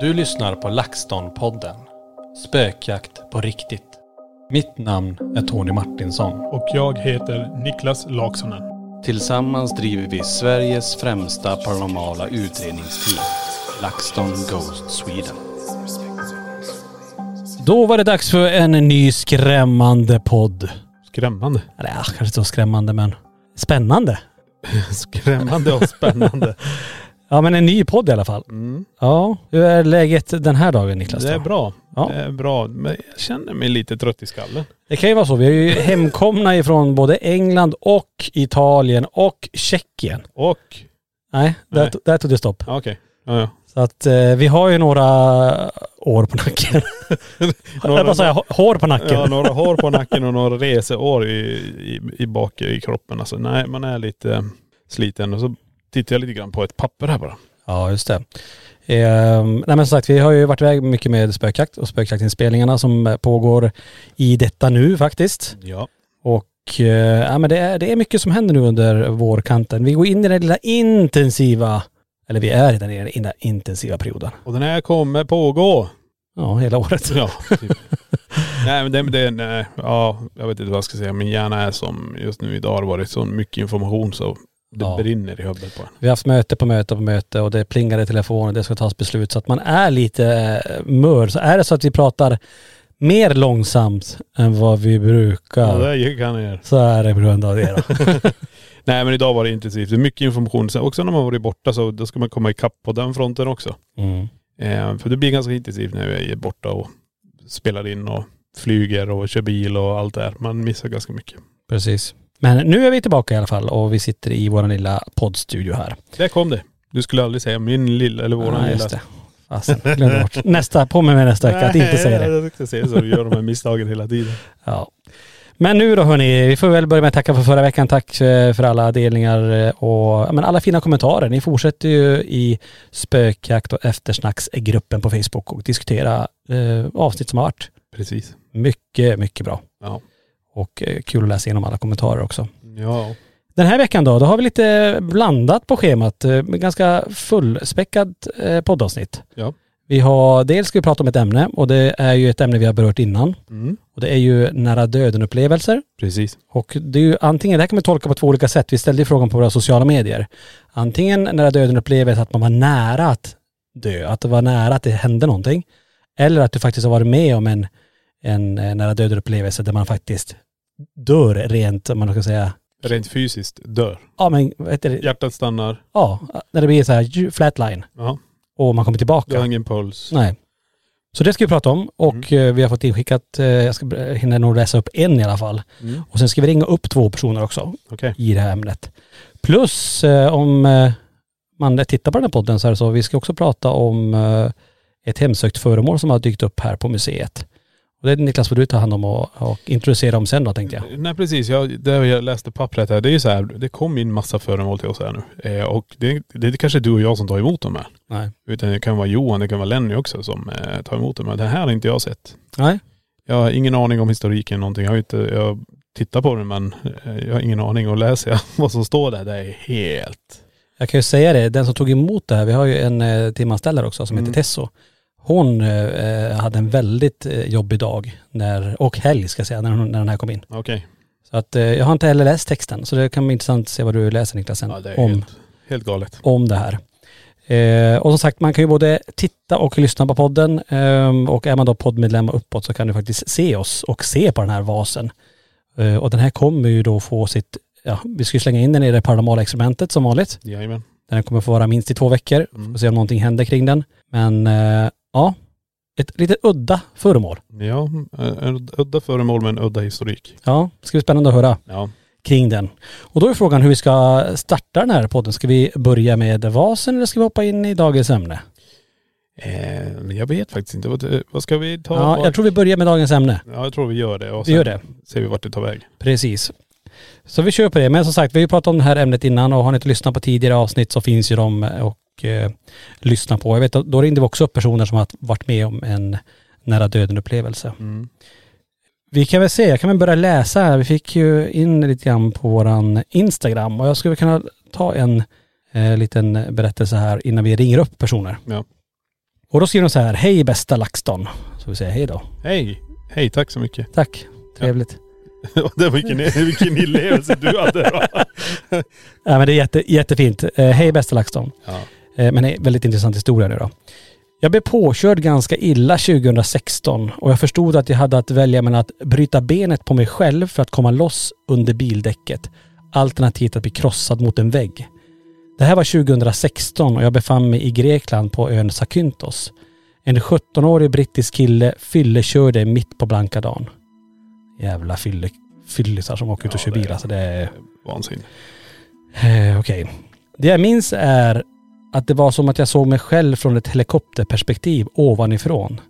Du lyssnar på LaxTon-podden. Spökjakt på riktigt. Mitt namn är Tony Martinsson. Och jag heter Niklas Laksonen. Tillsammans driver vi Sveriges främsta paranormala utredningsteam. LaxTon Ghost Sweden. Då var det dags för en ny skrämmande podd. Skrämmande. Ja, kanske inte så skrämmande men spännande. Skrämmande och spännande. Ja men en ny podd i alla fall. Mm. Ja, hur är läget den här dagen Niklas? Det är då? bra. Ja. Det är bra. Men jag känner mig lite trött i skallen. Det kan ju vara så. Vi är ju hemkomna ifrån både England och Italien och Tjeckien. Och... Nej, där, Nej. där tog det stopp. Okej. Ja, ja. Så att eh, vi har ju några år på nacken. Jag bara säga hår på nacken. ja, några hår på nacken och några reseår i, i, i bak i kroppen. Alltså, nej, man är lite sliten. Och så tittar jag lite grann på ett papper här bara. Ja, just det. Ehm, nej men som sagt, vi har ju varit iväg mycket med spökjakt och spökjaktinspelningarna som eh, pågår i detta nu faktiskt. Ja. Och eh, ja, men det, är, det är mycket som händer nu under vårkanten. Vi går in i den lilla intensiva, eller vi är i den den intensiva perioden. Och den här kommer pågå. Ja, hela året. Ja, typ. nej men det, det nej, ja, jag vet inte vad jag ska säga. Min hjärna är som just nu idag har det varit så mycket information så det Ja. brinner i huvudet på en. Vi har haft möte på möte på möte och det plingar i telefonen, det ska tas beslut. Så att man är lite eh, mör. Så är det så att vi pratar mer långsamt än vad vi brukar. Ja, det gick han ner. Så är det på grund av det då. Nej men idag var det intensivt. Det är mycket information. Sen också när man varit borta så då ska man komma ikapp på den fronten också. Mm. Eh, för det blir ganska intensivt när vi är borta och spelar in och flyger och kör bil och allt det här. Man missar ganska mycket. Precis. Men nu är vi tillbaka i alla fall och vi sitter i vår lilla poddstudio här. Där kom det. Du skulle aldrig säga min lilla eller våran Ja, lilla. det. Fasen, glömde bort. Nästa, på med mig nästa vecka att inte säga det. Jag tänkte säga så. Du gör de här misstagen hela tiden. Ja. Men nu då hörni, vi får väl börja med att tacka för förra veckan. Tack eh, för alla delningar eh, och men alla fina kommentarer. Ni fortsätter ju i spökjakt och eftersnacksgruppen på Facebook och diskutera eh, avsnitt som har varit. Precis. Mycket, mycket bra. Ja. Och eh, kul att läsa igenom alla kommentarer också. Ja. Den här veckan då, då har vi lite blandat på schemat. eh, ganska fullspäckat eh, poddavsnitt. Ja. Vi har, dels ska vi prata om ett ämne och det är ju ett ämne vi har berört innan. Mm. Och det är ju nära döden upplevelser. Precis. Och det är ju antingen, det här kan man tolka på två olika sätt. Vi ställde ju frågan på våra sociala medier. Antingen nära döden upplevelse att man var nära att dö, att det var nära att det hände någonting. Eller att du faktiskt har varit med om en, en nära döden upplevelse där man faktiskt dör rent, om man ska säga, Rent fysiskt dör. ja men vad heter det? Hjärtat stannar. Ja, när det blir så här flatline Ja. och man kommer Du har tillbaka. ingen puls. Nej. Så det ska vi prata om och eh, vi har fått inskickat, eh, jag ska hinna nog läsa upp en i alla fall. Mm. Och sen ska vi ringa upp två personer också Okej. i det här ämnet. Plus eh, om man tittar på den här podden så är det så, vi ska också prata om ett hemsökt föremål som har dykt upp här på museet. Och det är Niklas får du ta hand om och, och introducera dem sen då tänkte jag. Nej precis, jag, det jag läste pappret här, det är ju så här, det kom in massa föremål till oss här nu. Eh, och det, det är kanske du och jag som tar emot dem här. Nej. Utan det kan vara Johan, det kan vara Lenny också som eh, tar emot dem. Men det här har inte jag sett. Nej. Jag har ingen aning om historiken någonting. Jag har inte, jag tittar på det men eh, jag har ingen aning. Och läser jag vad som står där, det är helt.. Jag kan ju säga det, den som tog emot det här, vi har ju en eh, timanställare också som Mm. heter Tesso. Hon eh, hade en väldigt eh, jobbig dag när, och helg ska jag säga, när, hon, när den här kom in. Okej. Så att eh, jag har inte heller läst texten, så det kan bli intressant att se vad du läser Niklas sen Ja det är om, helt, helt galet. om det här. Eh, och som sagt, man kan ju både titta och lyssna på podden. ehm, och är man då poddmedlem och uppåt så kan du faktiskt se oss och se på den här vasen. Eh, och den här kommer ju då få sitt, ja, vi ska ju slänga in den i det paranormala experimentet som vanligt. Jajamän. Den kommer få vara minst i två veckor. Mm. Får se om någonting händer kring den. Men eh, ja, ett lite udda föremål. Ja, en udda föremål med en udda historik. Ja, det ska bli spännande att höra Ja. kring den. Och då är frågan hur vi ska starta den här podden. Ska vi börja med vasen eller ska vi hoppa in i dagens ämne? Eh, jag vet faktiskt inte. Vad, vad ska vi ta? Ja, jag tror vi börjar med dagens ämne. ja, jag tror vi gör det. Och Vi gör det. ser vi vart det tar väg. Precis. Så vi kör på det. Men som sagt, vi har ju pratat om det här ämnet innan och har ni inte lyssnat på tidigare avsnitt så finns ju de och eh, lyssna på. Jag vet att då ringde vi också upp personer som har varit med om en nära döden upplevelse. Mm. Vi kan väl se, jag kan väl börja läsa här. Vi fick ju in lite grann på våran Instagram och jag skulle kunna ta en eh, liten berättelse här innan vi ringer upp personer. Ja. Och då skriver de så här, hej bästa LaxTon. Så vi säger hej då. Hej. Hej, tack så mycket. Tack, trevligt. det var vilken, vilken inlevelse du hade då. Ja men det är jätte, jättefint. Eh, hej bästa LaxTon. Ja. Eh, men det är en väldigt intressant historia nu då. Jag blev påkörd ganska illa 2016 och jag förstod att jag hade att välja mellan att bryta benet på mig själv för att komma loss under bildäcket alternativt att bli krossad mot en vägg. Det här var 2016 och jag befann mig i Grekland på ön Zakynthos. En 17-årig brittisk kille fyllekörde mitt på blanka dagen. Jävla fylle, fyllisar som åker ut och Ja, kör bil alltså det är... Vansinne. Eh, Okej. Det jag minns är att det var som att jag såg mig själv från ett helikopterperspektiv ovanifrån.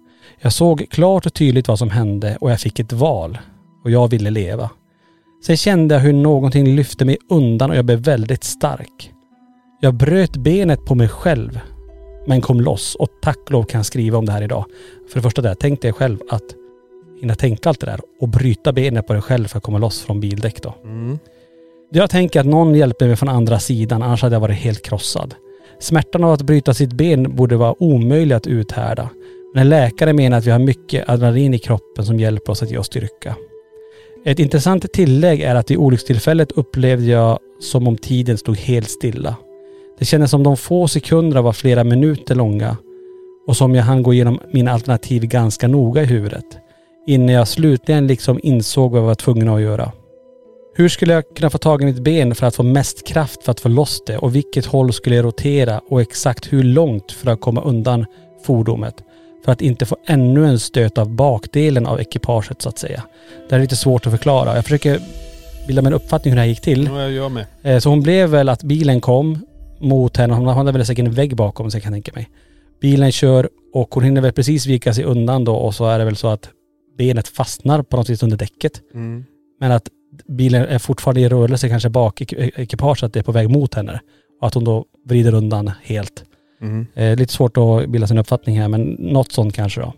Jag såg klart och tydligt vad som hände och jag fick ett val. Och jag ville leva. Sen kände jag hur någonting lyfte mig undan och jag blev väldigt stark. Jag bröt benet på mig själv. Men kom loss och tack lov kan jag skriva om det här idag. För det första där, tänk dig själv att hinna tänka allt det där och bryta benet på dig själv för att komma loss från bildäck då. Mm. Jag tänker att någon hjälper mig från andra sidan, annars hade jag varit helt krossad. Smärtan av att bryta sitt ben borde vara omöjlig att uthärda. Men en läkare menar att vi har mycket adrenalin i kroppen som hjälper oss att ge oss styrka. Ett intressant tillägg är att vid olyckstillfället upplevde jag som om tiden stod helt stilla. Det kändes som de få sekunderna var flera minuter långa och som jag hann gå igenom mina alternativ ganska noga i huvudet. Innan jag slutligen liksom insåg vad jag var tvungen att göra. Hur skulle jag kunna få tag i mitt ben för att få mest kraft för att få loss det och vilket håll skulle jag rotera och exakt hur långt för att komma undan fordonet för att inte få ännu en stöt av bakdelen av ekipaget så att säga. Det är lite svårt att förklara. Jag försöker bilda mig en uppfattning hur det här gick till. Ja, jag med. Eh, Så hon blev väl att bilen kom mot henne. Hon hade väl säkert en vägg bakom sig kan jag tänka mig. Bilen kör och hon hinner väl precis vika sig undan då och så är det väl så att benet fastnar på något vis under däcket. Mm. Men att bilen är fortfarande i rörelse kanske bak ek- ekipage att det är på väg mot henne. Och att hon då vrider undan helt. Mm. Eh, lite svårt att bilda sin uppfattning här men något sånt kanske då.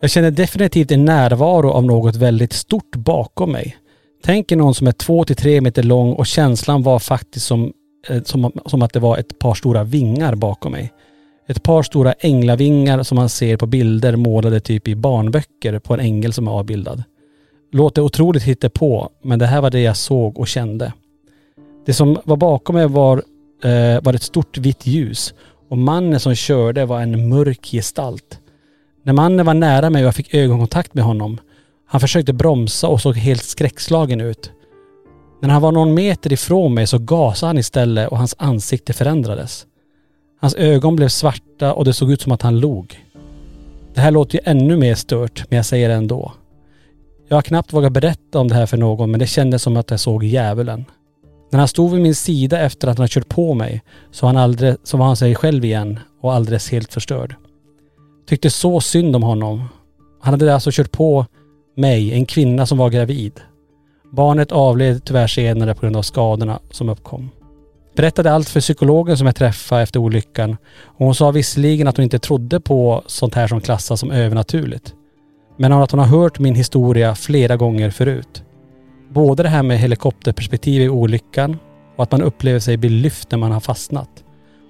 Jag känner definitivt en närvaro av något väldigt stort bakom mig. Tänk er någon som är två till tre meter lång och känslan var faktiskt som, eh, som, som att det var ett par stora vingar bakom mig. Ett par stora änglavingar som man ser på bilder målade typ i barnböcker på en ängel som är avbildad. Låter otroligt hittepå, men det här var det jag såg och kände. Det som var bakom mig var, eh, var ett stort vitt ljus och mannen som körde var en mörk gestalt. När mannen var nära mig och jag fick ögonkontakt med honom, han försökte bromsa och såg helt skräckslagen ut. När han var någon meter ifrån mig så gasade han istället och hans ansikte förändrades. Hans ögon blev svarta och det såg ut som att han log. Det här låter ju ännu mer stört, men jag säger det ändå. Jag har knappt vågat berätta om det här för någon, men det kändes som att jag såg djävulen. När han stod vid min sida efter att han kört på mig så, han aldrig, så var han sig själv igen och alldeles helt förstörd. Tyckte så synd om honom. Han hade alltså kört på mig, en kvinna som var gravid. Barnet avled tyvärr senare på grund av skadorna som uppkom. Berättade allt för psykologen som jag träffade efter olyckan och hon sa visserligen att hon inte trodde på sånt här som klassas som övernaturligt. Men att hon har hört min historia flera gånger förut. Både det här med helikopterperspektiv i olyckan och att man upplever sig bli lyft när man har fastnat.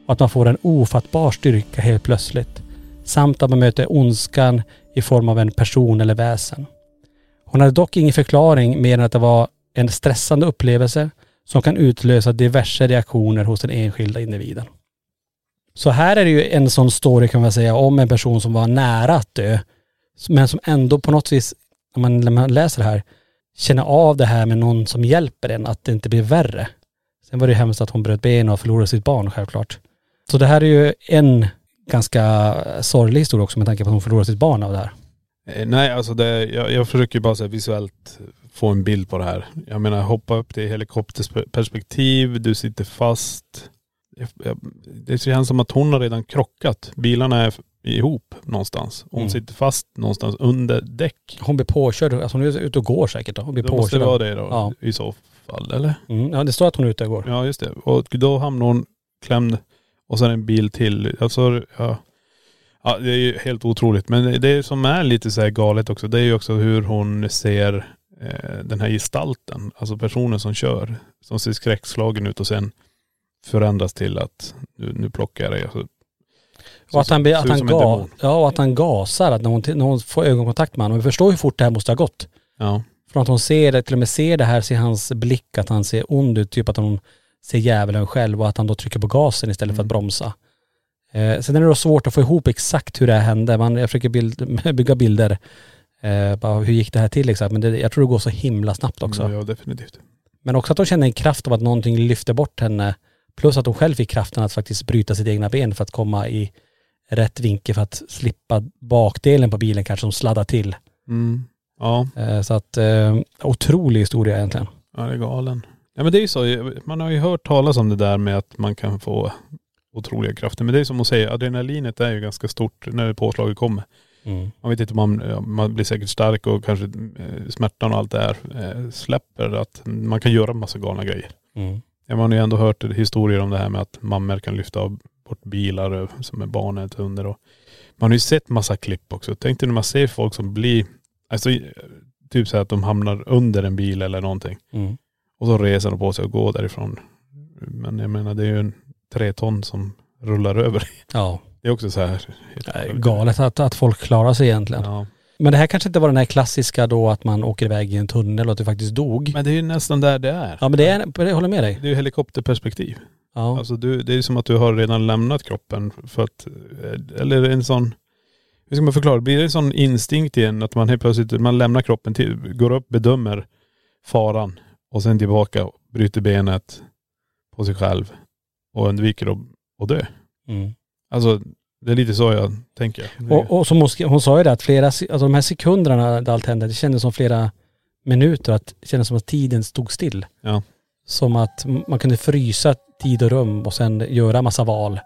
Och att man får en ofattbar styrka helt plötsligt. Samt att man möter ondskan i form av en person eller väsen. Hon hade dock ingen förklaring mer än att det var en stressande upplevelse som kan utlösa diverse reaktioner hos den enskilda individen. Så här är det ju en sån story kan man säga om en person som var nära att dö. Men som ändå på något vis, när man, när man läser det här, känner av det här med någon som hjälper en, att det inte blir värre. Sen var det ju hemskt att hon bröt ben och förlorade sitt barn självklart. Så det här är ju en ganska sorglig historia också med tanke på att hon förlorade sitt barn av det här. Eh, nej, alltså det, jag, jag försöker bara så här visuellt få en bild på det här. Jag menar hoppa upp till helikopterperspektiv, du sitter fast. Det känns som att hon har redan krockat. Bilarna är ihop någonstans. Hon Mm. sitter fast någonstans under däck. Hon blir påkörd, alltså hon är ute och går säkert då. Hon blir Det måste påkörd. vara det då Ja. i så fall, eller? Mm, ja det står att hon är ute och går. Ja just det. Och då hamnar hon klämd och sen en bil till. Alltså, ja. ja det är ju helt otroligt. Men det som är lite så här galet också, det är ju också hur hon ser eh, den här gestalten. Alltså personen som kör. Som ser skräckslagen ut och sen förändras till att nu, nu plockar jag dig. Alltså, Och att han, att han, ga, ja, och att han gasar, att när hon, när hon får ögonkontakt med honom. Vi förstår hur fort det här måste ha gått. Ja. Från att hon ser det, till och med ser det här, ser hans blick att han ser ond ut, typ att hon ser djävulen själv och att han då trycker på gasen istället för att bromsa. Eh, sen är det då svårt att få ihop exakt hur det här hände. Man, jag försöker bild, bygga bilder. Eh, bara, hur gick det här till exakt? Men det, jag tror det går så himla snabbt också. Ja definitivt. Men också att hon känner en kraft av att någonting lyfter bort henne. Plus att hon själv fick kraften att faktiskt bryta sitt egna ben för att komma i rätt vinkel för att slippa bakdelen på bilen kanske som sladdar till. Mm. Ja. Eh, Så att, eh, otrolig historia egentligen. Ja det är galen. Ja men det är ju så, man har ju hört talas om det där med att man kan få otroliga krafter. Men det är som att säga, adrenalinet är ju ganska stort när påslaget kommer. Mm. Man vet inte om man, man blir säkert stark och kanske eh, smärtan och allt det här släpper. Att man kan göra massa galna grejer. Mm. Ja, man har ju ändå hört historier om det här med att mammor kan lyfta av bort bilar som är barnet under. Och man har ju sett massa klipp också. Tänk dig när man ser folk som blir, alltså typ så här att de hamnar under en bil eller någonting. Mm. Och så reser de på sig och går därifrån. Men jag menar det är ju en tre ton som rullar över. Ja, Det är också så här. är galet att, att folk klarar sig egentligen. Ja. Men det här kanske inte var den här klassiska då att man åker iväg i en tunnel och att du faktiskt dog. Men det är ju nästan där det är. Ja men det är, jag håller med dig. Det är ju helikopterperspektiv. Ja. Alltså du, det är som att du har redan lämnat kroppen för att, eh, eller en sån, hur ska man förklara, blir det en sån instinkt igen att man helt plötsligt, man lämnar kroppen till, går upp, bedömer faran och sen tillbaka, bryter benet på sig själv och undviker att, att dö. Mm. Alltså det är lite så jag tänker. Och, och som hon, hon sa ju det att flera, alltså de här sekunderna där allt hände, det kändes som flera minuter, att det kändes som att tiden stod still. Ja. Som att man kunde frysa tid och rum och sen göra massa val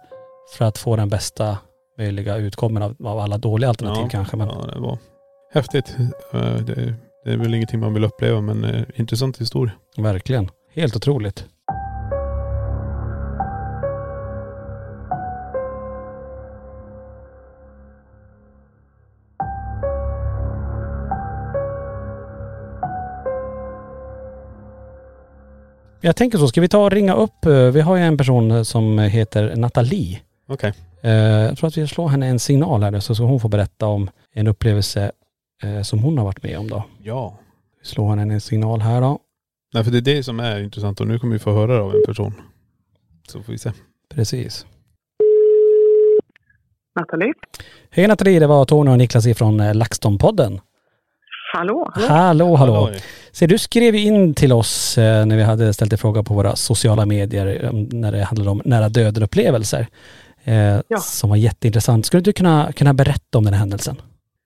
för att få den bästa möjliga utkommen av, av alla dåliga alternativ ja, kanske. Men Ja, det var häftigt. Eh, Det, det är väl ingenting man vill uppleva men eh, intressant historia. verkligen. Helt otroligt. Jag tänker så, ska vi ta och ringa upp, eh, vi har ju en person som heter Nathalie. Okej. Eh, Jag tror att vi slår henne en signal här nu så ska hon få berätta om en upplevelse eh, som hon har varit med om då. Ja. Vi slår henne en signal här då. Nej för det är det som är intressant och nu kommer vi få höra det av en person. Så får vi se. Precis. Nathalie. Hej Nathalie, det var Tony och Niklas ifrån eh, LaxTon-podden. Hallå? Hallå, hallå. Halloj. Så du skrev in till oss eh, när vi hade ställt en fråga på våra sociala medier eh, när det handlade om nära döden-upplevelser. Eh, Ja. Som var jätteintressant. Skulle du kunna, kunna berätta om den här händelsen?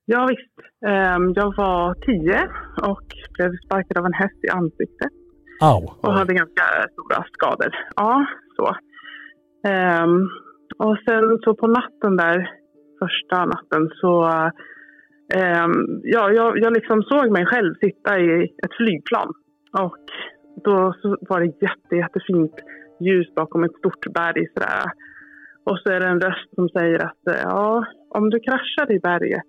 Ja, visst. Ehm, Jag var tio och blev sparkad av en häst i ansiktet Au. och hade ganska stora skador. Ja, så. Ehm, och sen så på natten där, första natten, så Ehm, ja, jag, jag liksom såg mig själv sitta i ett flygplan. Och då var det jätte, jättefint ljus bakom ett stort berg. Sådär. Och så är det en röst som säger att eh, ja, om du kraschar i berget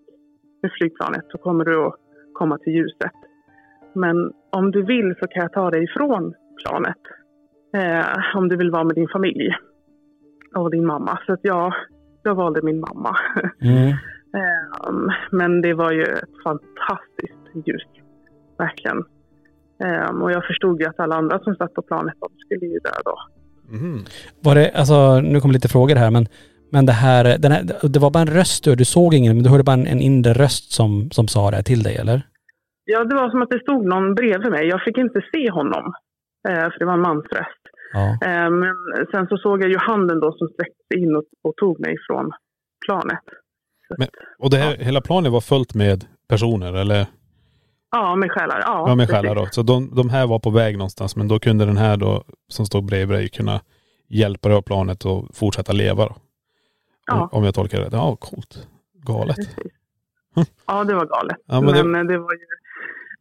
med flygplanet så kommer du att komma till ljuset. Men om du vill så kan jag ta dig ifrån planet. Eh, om du vill vara med din familj och din mamma. Så att jag, jag valde min mamma. Mm. Ehm, men det var ju ett fantastiskt ljus, verkligen. Ehm, och jag förstod ju att alla andra som satt på planet, de skulle ju dö då. Mhm. Var det, alltså nu kommer lite frågor här men, men det här, den här, det var bara en röst du, du såg ingen men du hörde bara en, en inre röst som, som sa det till dig eller? Ja, det var som att det stod någon bredvid mig. Jag fick inte se honom, eh, för det var en mans röst. Ja. Ehm, men sen så såg jag ju handen då som sträckte in och, och tog mig från planet. Men- Och det här, hela planen var fullt med personer eller? ja, med själar. Ja, Ja med själar då. Så de, de här var på väg någonstans men då kunde den här då som stod bredvid dig kunna hjälpa dig av planet och fortsätta leva då. Ja. Om jag tolkar det rätt. Ja, coolt. Galet. Hm. Ja, det var galet. Ja, men men det... det- var ju,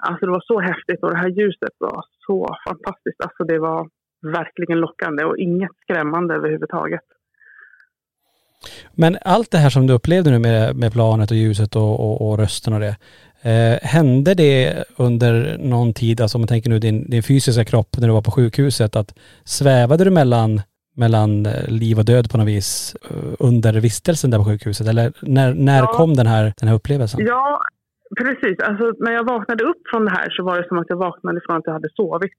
alltså det var så häftigt och det här ljuset var så fantastiskt. Alltså det var verkligen lockande och inget skrämmande överhuvudtaget. Men allt det här som du upplevde nu med, med planet och ljuset och, och, och rösten och det. Eh, hände det under någon tid, alltså om man tänker nu din, din fysiska kropp när du var på sjukhuset, att svävade du mellan, mellan eh, liv och död på något vis eh, under vistelsen där på sjukhuset? Eller när, när Ja. kom den här, den här upplevelsen? Ja, precis. Alltså, när jag vaknade upp från det här så var det som att jag vaknade från att jag hade sovit.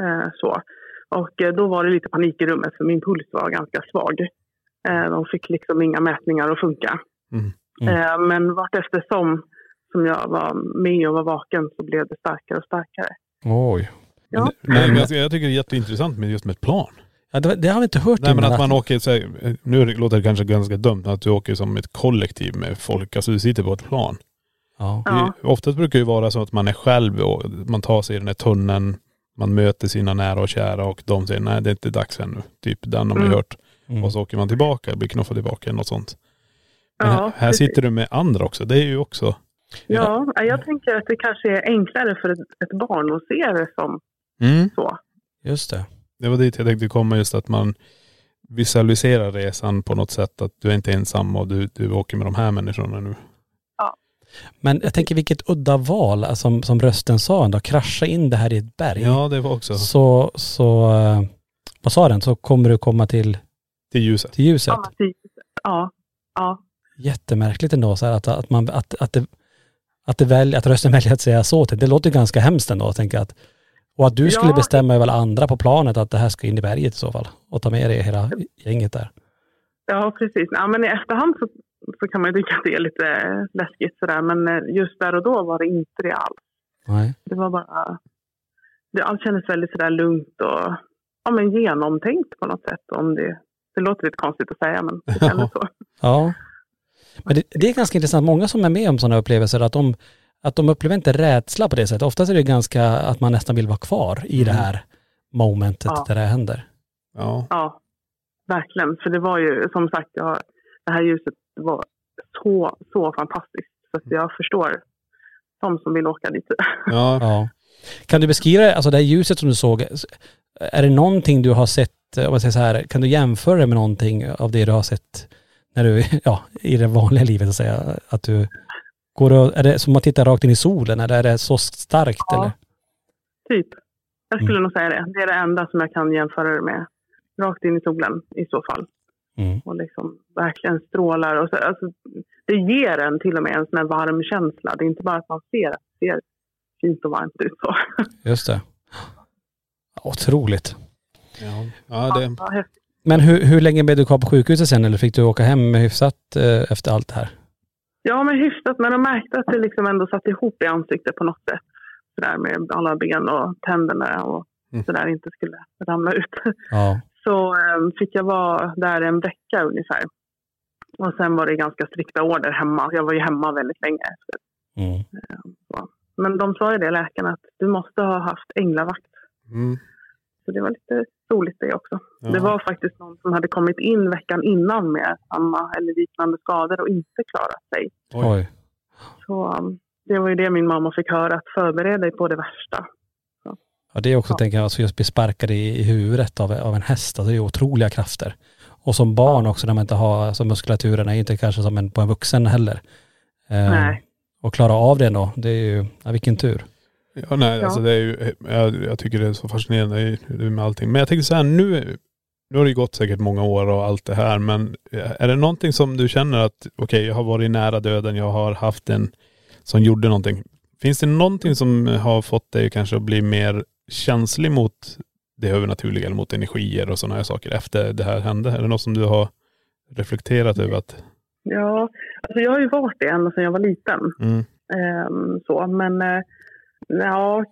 Eh, så. Och eh, då var det lite panik i rummet för min puls var ganska svag. Eh, de fick liksom inga mätningar att funka. Mm. Mm. Eh, men vartefter som, som jag var med och var vaken så blev det starkare och starkare. Oj. Ja. Men, men jag, jag tycker det är jätteintressant med just med ett plan. Ja, det, det har vi inte hört Nej men att man åker, så här, nu låter det kanske ganska dumt, att du åker som ett kollektiv med folk. Alltså du sitter på ett plan. Ja. Ja. Det, oftast brukar det vara så att man är själv och man tar sig i den här tunneln, man möter sina nära och kära och de säger nej det är inte dags ännu. Typ den har man Mm. hört. Mm. Och så åker man tillbaka, blir knuffad tillbaka eller något sånt. Men Ja, här, här precis. sitter du med andra också. Det är ju också.. Ja, jag tänker att det kanske är enklare för ett, ett barn att se det som Mm. så. Just det. Det var dit jag tänkte komma just att man visualiserar resan på något sätt. Att du är inte ensam och du, du åker med de här människorna nu. Men jag tänker vilket udda val, alltså, som, som rösten sa ändå, krascha in det här i ett berg. Ja det var också Så, så, eh, vad sa den? Så kommer du komma till, till ljuset. till ljuset. Ja, precis. ja, ja. Jättemärkligt ändå så här, att, att man, att, att det, att det välj, att rösten väljer att säga så till. Det låter ganska hemskt ändå, att tänka att, och att du skulle Ja. bestämma över alla andra på planet att det här ska in i berget i så fall. Och ta med dig hela gänget där. Ja, precis. Ja, men i efterhand så, så kan man ju tycka att det är lite läskigt sådär. Men eh, just där och då var det inte det alls. Nej. Det var bara... Det, allt kändes väldigt sådär lugnt och ja, men genomtänkt på något sätt. Om det, det låter lite konstigt att säga, men det kändes så. Ja. Men det, det är ganska intressant. Många som är med om sådana upplevelser, att de, att de upplever inte rädsla på det sättet. Oftast är det ganska att man nästan vill vara kvar i det här momentet Ja. där det händer. Ja. Ja, verkligen. För det var ju som sagt, jag, det här ljuset var så, så fantastiskt. Så att jag förstår de som vill åka dit. ja. Ja. Kan du beskriva, alltså det här ljuset som du såg, är det någonting du har sett, om jag säger så här, kan du jämföra det med någonting av det du har sett när du, ja, i det vanliga livet att säga, att du går och, är det som att titta rakt in i solen eller är det så starkt Ja. eller? Typ. Jag skulle Mm. nog säga det. Det är det enda som jag kan jämföra det med. Rakt in i solen i så fall. Mm. Och liksom verkligen strålar. Och så, alltså, det ger en till och med en sån här varm känsla. Det är inte bara att man ser att det ser fint och varmt ut. Så. Just det. Otroligt. Ja. ja det. Men hur, hur länge blev du kvar på sjukhuset sen eller fick du åka hem hyfsat eh, efter allt det här? ja, men hyfsat. Men de märkte att det liksom ändå satt ihop i ansiktet på något sätt. Sådär med alla ben och tänderna och Mm. sådär inte skulle ramla ut. Ja. Så eh, fick jag vara där en vecka ungefär. Och sen var det ganska strikta order hemma. Jag var ju hemma väldigt länge efter. Mm. Men de sa ju det, läkarna, att du måste ha haft änglavakt. mm. Så det var lite roligt det också. Ja. Det var faktiskt någon som hade kommit in veckan innan med samma eller liknande skador och inte klarat sig. Oj. Så um, det var ju det min mamma fick höra, att förbereda dig på det värsta. Ja, det är också, Ja. tänker jag, alltså just bli sparkad i, i huvudet av, av en häst. Alltså det är otroliga krafter. Och som barn också när man inte har, alltså muskulaturen är inte kanske som en, på en vuxen heller. Eh, Nej. Och klara av det då, det är ju, ja, vilken tur. Ja, nej, Ja. alltså det är ju, jag, jag tycker det är så fascinerande med allting. Men jag tänkte så här, nu, nu har det ju gått säkert många år och allt det här, men är det någonting som du känner att, okej, jag har varit nära döden, jag har haft en som gjorde någonting. Finns det någonting som har fått dig kanske att bli mer känslig mot det övernaturliga eller mot energier och sådana här saker efter det här hände? Är det något som du har reflekterat över att, Ja, alltså jag har ju varit det ända sedan jag var liten. mm, Ehm, så, men eh, ja,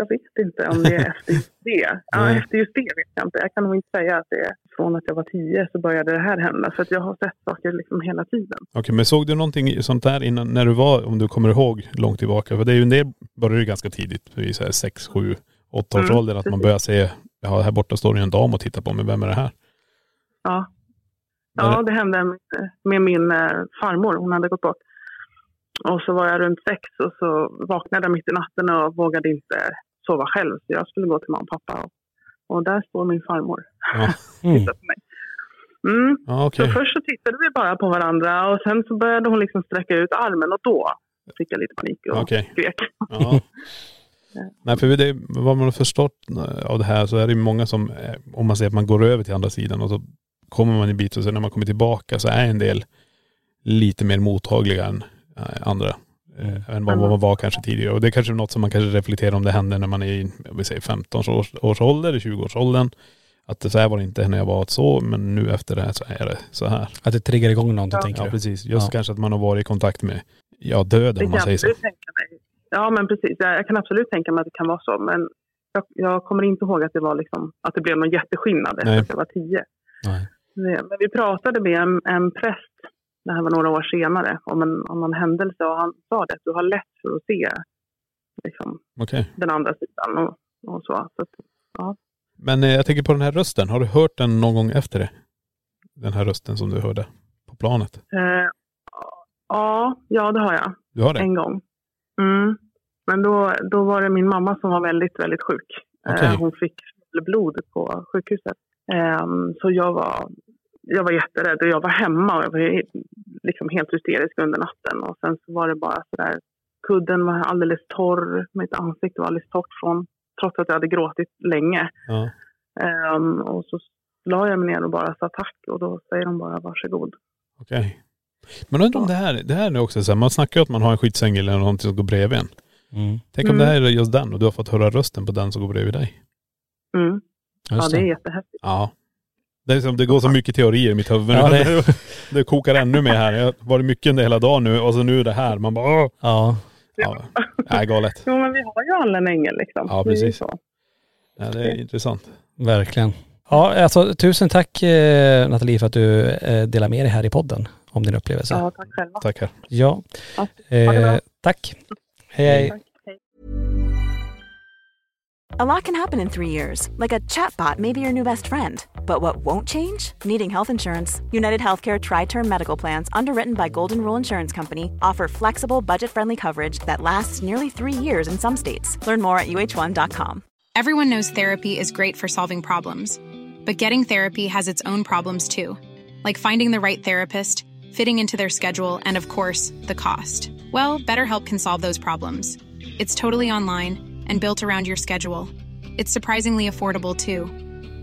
jag vet inte om det är efter just det. Ja, efter just det vet jag inte. Jag kan nog inte säga att det är från att jag var tio så började det här hända. För att jag har sett saker liksom hela tiden. Okej, men såg du någonting sånt där innan, när du var, om du kommer ihåg, långt tillbaka? För det är ju en del, började ju ganska tidigt, i så här sex, sju, åtta års Mm, ålder, att man börjar se, ja här borta står det en dam och tittar på mig, vem är det här? Ja, ja det hände med, med min eh, farmor. Hon hade gått bort. Och så var jag runt sex och så vaknade jag mitt i natten och vågade inte sova själv. Så jag skulle gå till mamma och pappa. Och, och där står min farmor Ja, Mm. på mig. Mm. ja okej. Så först så tittade vi bara på varandra och sen så började hon liksom sträcka ut armen och då fick jag lite panik och Okej. skrek. Ja. Nej för det, vad man har förstått av det här så är det många som, eh, om man säger att man går över till andra sidan och så kommer man en bit och sen när man kommer tillbaka så är en del lite mer mottagliga än andra. Eh, än vad Mm. man var kanske tidigare. Och det är kanske något som man kanske reflekterar om det hände när man är i, jag vill säga 15 års, års ålder, 20 års åldern. Att det så här var det inte när jag var så, men nu efter det här så är det så här. Att det triggar igång någonting Ja. tänker Ja du? precis. Just Ja. kanske att man har varit i kontakt med, ja döden Det om man säger så. absolut tänka mig. Ja men precis, jag, jag kan absolut tänka mig att det kan vara så. Men jag, jag kommer inte ihåg att det var liksom, att det blev någon jätteskillnad efter Nej. att jag var tio. Nej. Men vi pratade med en, en präst, det här var några år senare, om en, om en händelse och han sa det du har lätt för att se liksom, Okej. den andra sidan och, och så. så att, Men eh, jag tänker på den här rösten. Har du hört den någon gång efter det? Den här rösten som du hörde på planet. eh, ja, ja, det har jag. Du har det? En gång. Mm. Men då, då var det min mamma som var väldigt, väldigt sjuk. Okej. Eh, hon fick blod på sjukhuset. Ehm, så jag var, jag var jätterädd och jag var hemma och jag var liksom helt hysterisk under natten. Och sen så var det bara sådär, kudden var alldeles torr, mitt ansikte var alldeles torrt från, trots att jag hade gråtit länge. Ja. Ehm, och så la jag mig ner och bara sa tack och då säger de bara varsågod. Okej. Men undrar om det här, det här är också så här, man snackar ju att man har en skyddsängel eller någonting som går bredvid en. Mm. Tänk om Mm. det här är just den och du har fått höra rösten på den som går bredvid dig. Mm. Ja, det är jättehäftigt. Ja. Det, är som, det går så mycket teorier i mitt huvud. Ja, det... det- det kokar ännu mer här. Jag har varit mycket under hela dagen nu och så nu är det här. Man bara åh. Ja. Ja. Nej, galet. Jo, men vi har ju alla en ängel liksom. Ja, Det är precis. Ja, det är intressant. Verkligen. Ja, alltså tusen tack eh, Nathalie för att du eh, delar med dig här i podden om din upplevelse. Ja, tack själva. Tackar. Ja. Ja. Eh, tack. Hej hej. Tack. A lot can happen in three years, like a chatbot may be your new best friend. But what won't change? Needing health insurance. United Healthcare Tri Term Medical Plans, underwritten by Golden Rule Insurance Company, offer flexible, budget friendly coverage that lasts nearly three years in some states. Learn more at uh1.com. Everyone knows therapy is great for solving problems, but getting therapy has its own problems too, like finding the right therapist, fitting into their schedule, and of course, the cost. Well, BetterHelp can solve those problems. It's totally online and built around your schedule. It's surprisingly affordable too.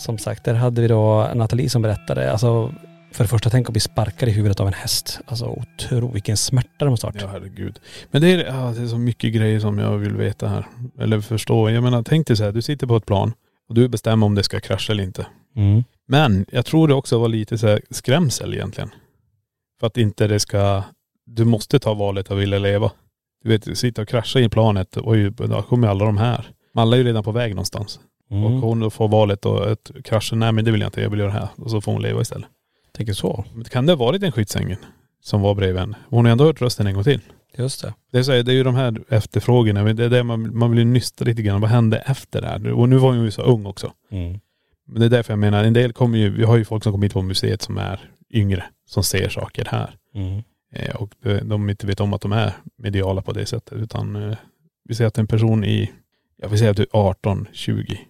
Som sagt, där hade vi då Nathalie som berättade, alltså för det första tänk att bli sparkad i huvudet av en häst. Alltså otro, vilken smärta det måste ha varit. Ja herregud. Men det är, ja, det är så mycket grejer som jag vill veta här. Eller förstå. Jag menar tänk dig så här, du sitter på ett plan och du bestämmer om det ska krascha eller inte. Mm. Men jag tror det också var lite så här skrämsel egentligen. För att inte det ska, du måste ta valet att vilja leva. Du vet, sitta och krascha i planet, ju, då kommer alla de här. Alla är ju redan på väg någonstans. Mm. Och hon då får valet och ett krascha, nej men det vill jag inte, jag vill göra det här. Och så får hon leva istället. Tänker så. Men kan det ha varit en skyddsängel som var bredvid henne? Hon har ändå hört rösten en gång till. Just det. Det är, så, det är ju de här efterfrågorna, men det är det man, man vill ju nysta lite grann. Vad hände efter det här? Och nu var hon ju så ung också. Mm. Men det är därför jag menar, en del kommer ju, vi har ju folk som kommer hit på museet som är yngre, som ser saker här. Mm. Eh, och de, de inte vet om att de är mediala på det sättet. Utan eh, vi säger att en person i, jag vill säga att du är 18, 20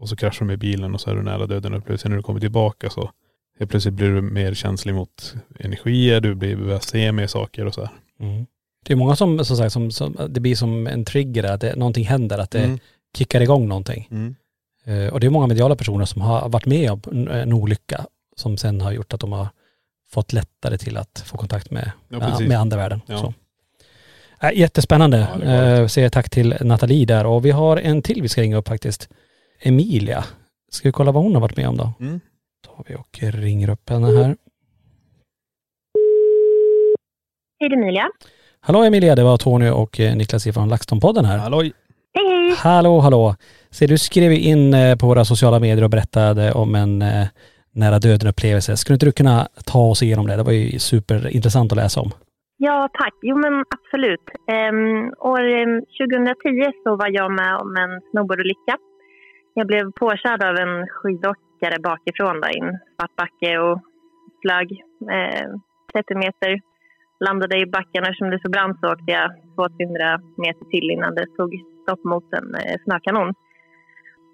och så kraschar du med bilen och så är du nära döden och plötsligt när du kommer tillbaka så helt plötsligt blir du mer känslig mot energier, du blir, se mer saker och så här. Mm. Det är många som, som sagt, som, som, det blir som en trigger, att det, någonting händer, att det Mm. kickar igång någonting. Mm. Eh, och det är många mediala personer som har varit med om en, olycka som sen har gjort att de har fått lättare till att få kontakt med, Ja, med, med andevärlden. Ja. Så. Äh, jättespännande. Ja, eh, säger tack till Nathalie där. Och vi har en till vi ska ringa upp faktiskt. Emilia. Ska vi kolla vad hon har varit med om då? Mm. tar vi och ringer upp henne här. Hej det är Emilia. Hallå Emilia, det var Tony och eh, Niklas från LaxTon-podden här. Halloj! Hej. Hallå, hallå. Se, du skrev in eh, på våra sociala medier och berättade om en eh, nära döden-upplevelse. Skulle inte du kunna ta oss igenom det? Det var ju superintressant att läsa om. Ja tack. Jo men absolut. Ehm, år em, 2010 så var jag med om en snowboardolycka. Jag blev påkörd av en skidåkare bakifrån där i en svart backe och flög eh, 30 meter. Landade i backen och eftersom det är så brant så åkte jag 200 meter till innan det tog stopp mot en eh, snökanon.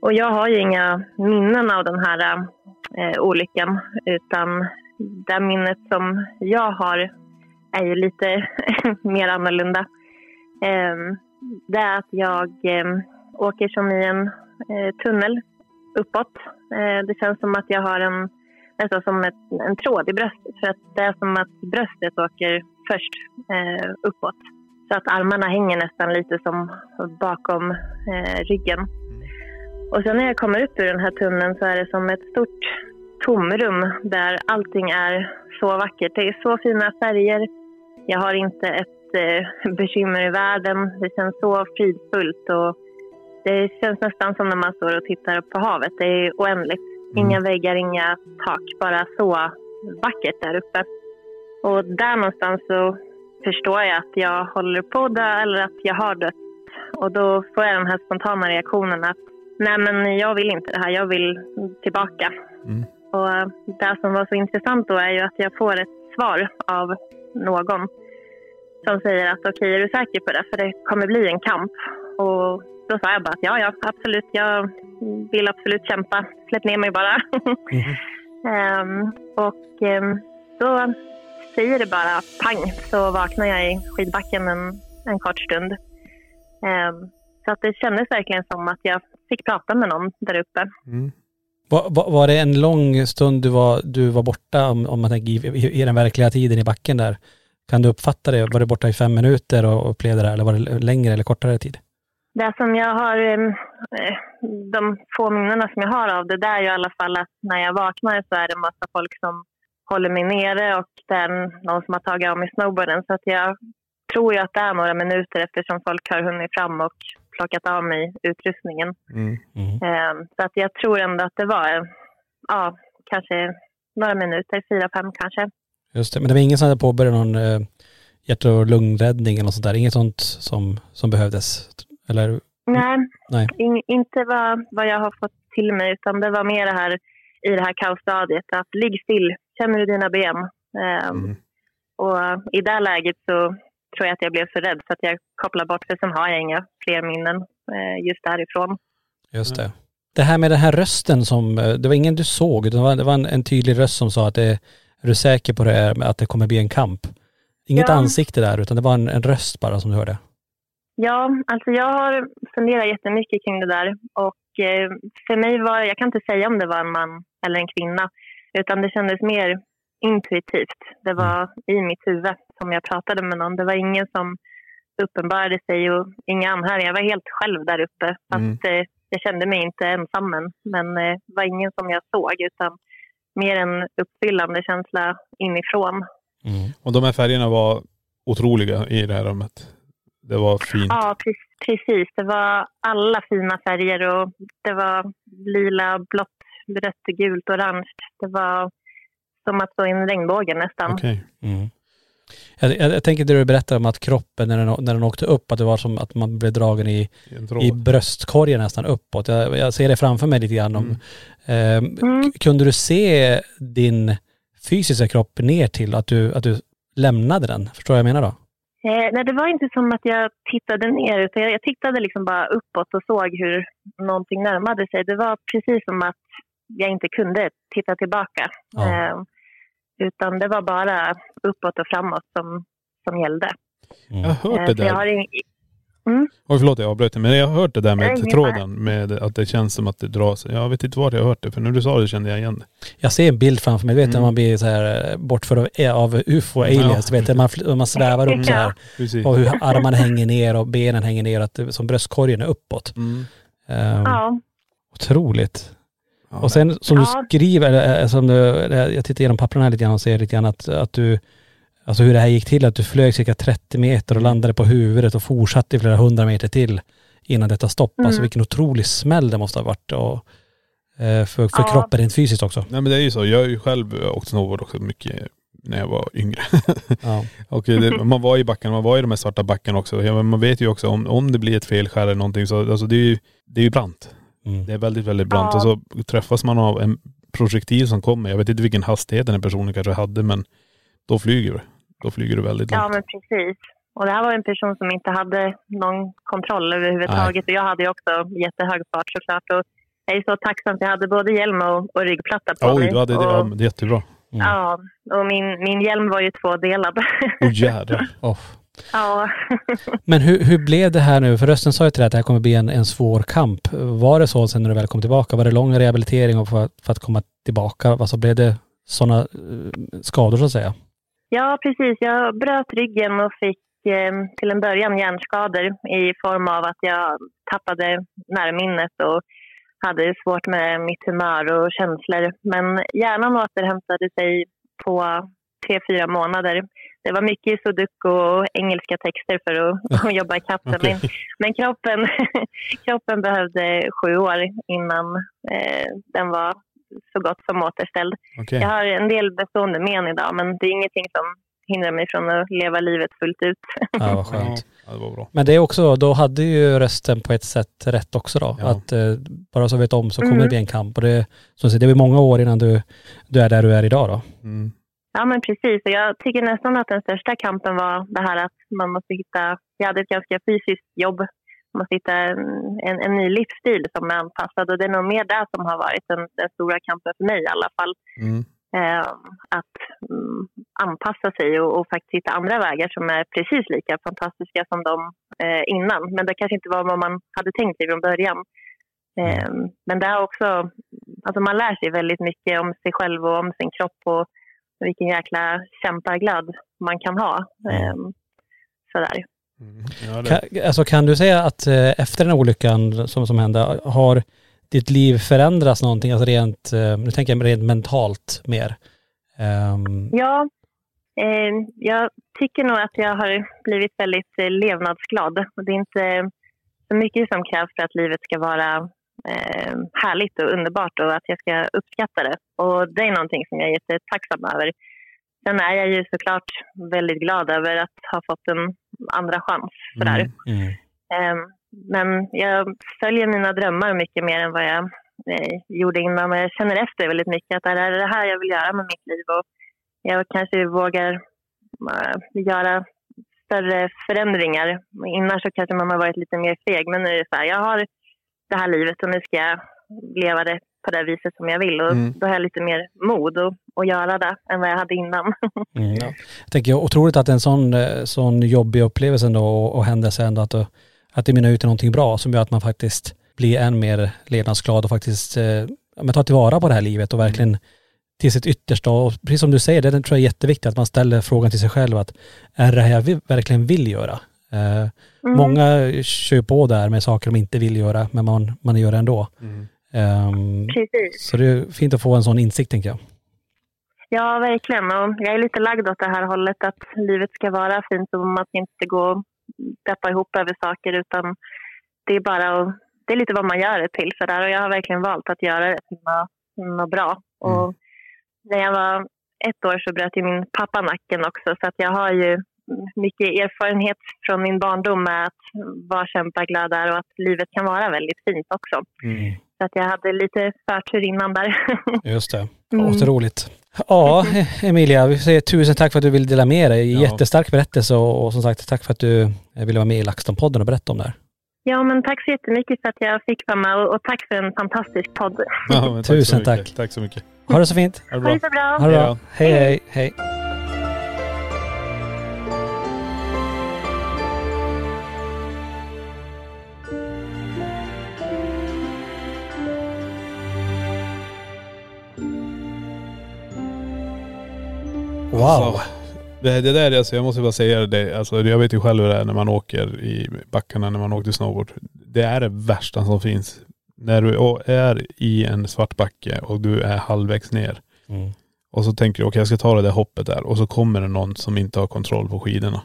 Och jag har ju inga minnen av den här eh, olyckan utan det minnet som jag har är ju lite mer annorlunda. Eh, det är att jag eh, åker som i en tunnel uppåt. Eh, det känns som att jag har en, nästan som ett, en tråd i bröstet. För att det är som att bröstet åker först eh, uppåt. Så att armarna hänger nästan lite som bakom eh, ryggen. Och sen när jag kommer upp ur den här tunneln så är det som ett stort tomrum där allting är så vackert. Det är så fina färger. Jag har inte ett eh, bekymmer i världen. Det känns så fridfullt och det känns nästan som när man står och tittar upp på havet. Det är oändligt. Inga väggar, inga tak. Bara så vackert där uppe. Och där någonstans så förstår jag att jag håller på att dö eller att jag har dött. Och då får jag den här spontana reaktionen att nej men jag vill inte det här, jag vill tillbaka. Mm. Och det som var så intressant då är ju att jag får ett svar av någon som säger att okej, är du säker på det? För det kommer bli en kamp. Och då sa jag bara att ja, ja, absolut, jag vill absolut kämpa. Släpp ner mig bara. Ehm, och ehm, då säger det bara pang så vaknar jag i skidbacken en, en kort stund. Ehm, så att det kändes verkligen som att jag fick prata med någon där uppe. Mm. Var, var, var det en lång stund du var, du var borta, om, om man tänker i, i, i den verkliga tiden i backen där? Kan du uppfatta det? Var du borta i fem minuter och, och upplevde det här, eller var det längre eller kortare tid? Det som jag har, eh, de få minnena som jag har av det, det är ju i alla fall att när jag vaknar så är det en massa folk som håller mig nere och det är någon som har tagit av mig snowboarden. Så att jag tror ju att det är några minuter eftersom folk har hunnit fram och plockat av mig utrustningen. Mm. Mm. Så att jag tror ändå att det var, ja, kanske några minuter, fyra, fem kanske. Just det, men det var ingen som hade påbörjat någon eh, hjärt och lungräddning eller något sånt där? Inget sånt som, som behövdes? Eller? Nej, Nej. In, inte vad, vad jag har fått till mig utan det var mer det här i det här kaosstadiet att ligg still, känner du dina ben? Ehm, Mm. Och i det läget så tror jag att jag blev så rädd så att jag kopplade bort för sen har jag inga fler minnen eh, just därifrån. Just det. Det här med den här rösten som, eh, det var ingen du såg, utan det var, det var en, en tydlig röst som sa att det, är du säker på det här med att det kommer bli en kamp? Inget Ja. ansikte där, utan det var en, en röst bara som du hörde. Ja, alltså jag har funderat jättemycket kring det där och eh, för mig var jag kan inte säga om det var en man eller en kvinna utan det kändes mer intuitivt. Det var i mitt huvud som jag pratade med någon. Det var ingen som uppenbarade sig och inga anhöriga. Jag var helt själv där uppe fast eh, jag kände mig inte ensam än. Men eh, det var ingen som jag såg utan mer en uppfyllande känsla inifrån. Och de här färgerna var otroliga i det här rummet. Det var fint. Ja, pre- precis. Det var alla fina färger och det var lila, blått, rött, gult, orange. Det var som att stå i en regnbåge nästan. Okej. Mm. Jag, jag, jag tänker det du berättade om att kroppen när den, när den åkte upp, att det var som att man blev dragen i, I bröstkorgen nästan uppåt. Jag, jag ser det framför mig lite grann. Om, Mm. eh, Mm. Kunde du se din fysiska kropp ner till att du, att du lämnade den? Förstår du vad jag menar då? Eh, nej, det var inte som att jag tittade ner, utan jag, jag tittade liksom bara uppåt och såg hur någonting närmade sig. Det var precis som att jag inte kunde titta tillbaka. Ja. Eh, utan det var bara uppåt och framåt som, som gällde. Mm. Jag har hört Eh, det så jag där. har ing- Oj förlåt jag avbröt dig, men jag har hört det där med ingen tråden. Med att det känns som att det drar sig. Jag vet inte var jag har hört det, för när du sa det kände jag igen det. Jag ser en bild framför mig, du vet när Mm. man blir så här eh, bortförd av, av ufo aliens, du vet man, fl- man svävar upp så här Precis. och hur armarna hänger ner och benen hänger ner, att det, som bröstkorgen är uppåt. Mm. Um, Ja, Otroligt. Ja, Och sen som Ja. du skriver, eh, som du, jag tittar igenom papperna här lite grann och ser lite grann att, att du, alltså hur det här gick till, att du flög cirka 30 meter och landade på huvudet och fortsatte i flera hundra meter till innan detta stopp. Mm. Alltså vilken otrolig smäll det måste ha varit och, eh, för, för Ja. kroppen rent fysiskt också. Nej men det är ju så. Jag har ju själv åkt snowboard också mycket när jag var yngre. Ja. och det, man var i backen, man var i de här svarta backarna också. Ja, man vet ju också om, om det blir ett felskär eller någonting så, alltså det är ju, det är ju brant. Mm. Det är väldigt, väldigt brant. Ja. Och så träffas man av en projektil som kommer. Jag vet inte vilken hastighet den här personen kanske hade men då flyger du. Då flyger du väldigt ja långt. men precis. Och det här var en person som inte hade någon kontroll överhuvudtaget. Och jag hade ju också jättehög fart såklart. Och jag är så tacksam att jag hade både hjälm och, och ryggplatta på Oj, mig. du hade det. och, Ja, det är jättebra. Mm. ja, och min, min hjälm var ju tvådelad. Åh jädrar. Oh. ja. Men hur, hur blev det här nu? För rösten sa ju till dig att det här kommer bli en, en svår kamp. Var det så sen när du väl kom tillbaka? Var det lång rehabilitering och för, för att komma tillbaka? Alltså blev det sådana skador så att säga? Ja, precis. Jag bröt ryggen och fick eh, till en början hjärnskador i form av att jag tappade närminnet och hade svårt med mitt humör och känslor. Men hjärnan återhämtade sig på tre, fyra månader. Det var mycket sudoku och engelska texter för att, att jobba ikapp. Okej. Men, men kroppen, kroppen behövde sju år innan eh, den var så gott som återställd. Okej. Jag har en del bestående men idag, men det är ingenting som hindrar mig från att leva livet fullt ut. Ja, vad skönt. Ja, det var bra. Men det är också, då hade ju rösten på ett sätt rätt också då. Ja. Att eh, bara så vet om så kommer Mm. det bli en kamp. Och det, som sagt, det blir många år innan du, du är där du är idag då. Mm. Ja, men precis. Och jag tycker nästan att den största kampen var det här att man måste hitta... Jag hade ett ganska fysiskt jobb. Man måste hitta en, en, en ny livsstil som är anpassad. Och det är nog mer där som har varit den, den stora kampen för mig i alla fall. Mm. Eh, att mm, anpassa sig och, och faktiskt hitta andra vägar som är precis lika fantastiska som de eh, innan. Men det kanske inte var vad man hade tänkt sig från början. Eh, men det är också, alltså man lär sig väldigt mycket om sig själv och om sin kropp och vilken jäkla kämpaglöd man kan ha. Eh, sådär. Mm. Ja, Kan, alltså kan du säga att eh, efter den här olyckan som, som hände, har ditt liv förändrats någonting? Alltså rent, eh, nu tänker jag rent mentalt mer. Ehm, Ja, eh, jag tycker nog att jag har blivit väldigt eh, levnadsglad. Och Det är inte så mycket som krävs för att livet ska vara eh, härligt och underbart och att jag ska uppskatta det. Och det är någonting som jag är jättetacksam över. Sen är jag ju såklart väldigt glad över att ha fått en andra chans. Sådär. Mm. mm. Eh, Men jag följer mina drömmar mycket mer än vad jag eh, gjorde innan. Jag känner efter väldigt mycket att det är det här jag vill göra med mitt liv. Och jag kanske vågar eh, göra större förändringar. Innan så kanske man har varit lite mer feg. Men nu är det så här, jag har det här livet och nu ska jag leva det på det viset som jag vill. Och Mm. då har jag lite mer mod att, att göra det än vad jag hade innan. Mm. Jag tänker otroligt att en sån, eh, sån jobbig upplevelse ändå och, och händelse ändå att, att det mynnar ut i någonting bra som gör att man faktiskt blir än mer levnadsglad och faktiskt eh, ja, tar tillvara på det här livet och verkligen till sitt yttersta. Och precis som du säger, det tror jag är jätteviktigt att man ställer frågan till sig själv att är det här jag verkligen vill göra? Eh, Mm. Många kör på där med saker de inte vill göra men man, man gör det ändå. Mm. Ehm, Precis. så det är fint att få en sån insikt tänker jag. Ja, verkligen. Och jag är lite lagd åt det här hållet att livet ska vara fint och man ska inte gå och deppa ihop över saker utan det är bara att, det är lite vad man gör det till sådär och jag har verkligen valt att göra det till något, något bra. Och när jag var ett år så bröt ju min pappa nacken också så att jag har ju mycket erfarenhet från min barndom med att vara kämpaglad där och att livet kan vara väldigt fint också. Mm. Så att jag hade lite förtur innan där. Just det. Mm. Otroligt. Ja, Emilia, vi säger tusen tack för att du ville dela med dig. Ja. Jättestark berättelse och, och som sagt tack för att du ville vara med i LaxTon-podden och berätta om det här. Ja, men tack så jättemycket för att jag fick vara med och, och tack för en fantastisk podd. Ja, Tusen tack. Tack så mycket. Ha det så fint. Ha det Ha bra. det så bra. Ha det bra. Hej, hej, hej. Wow. Det, det där, alltså, jag måste bara säga det, alltså, jag vet ju själv hur det är när man åker i backarna när man åker snowboard. Det är det värsta som finns. När du är i en svart backe och du är halvvägs ner Mm. och så tänker du okej jag ska ta det där hoppet där och så kommer det någon som inte har kontroll på skidorna.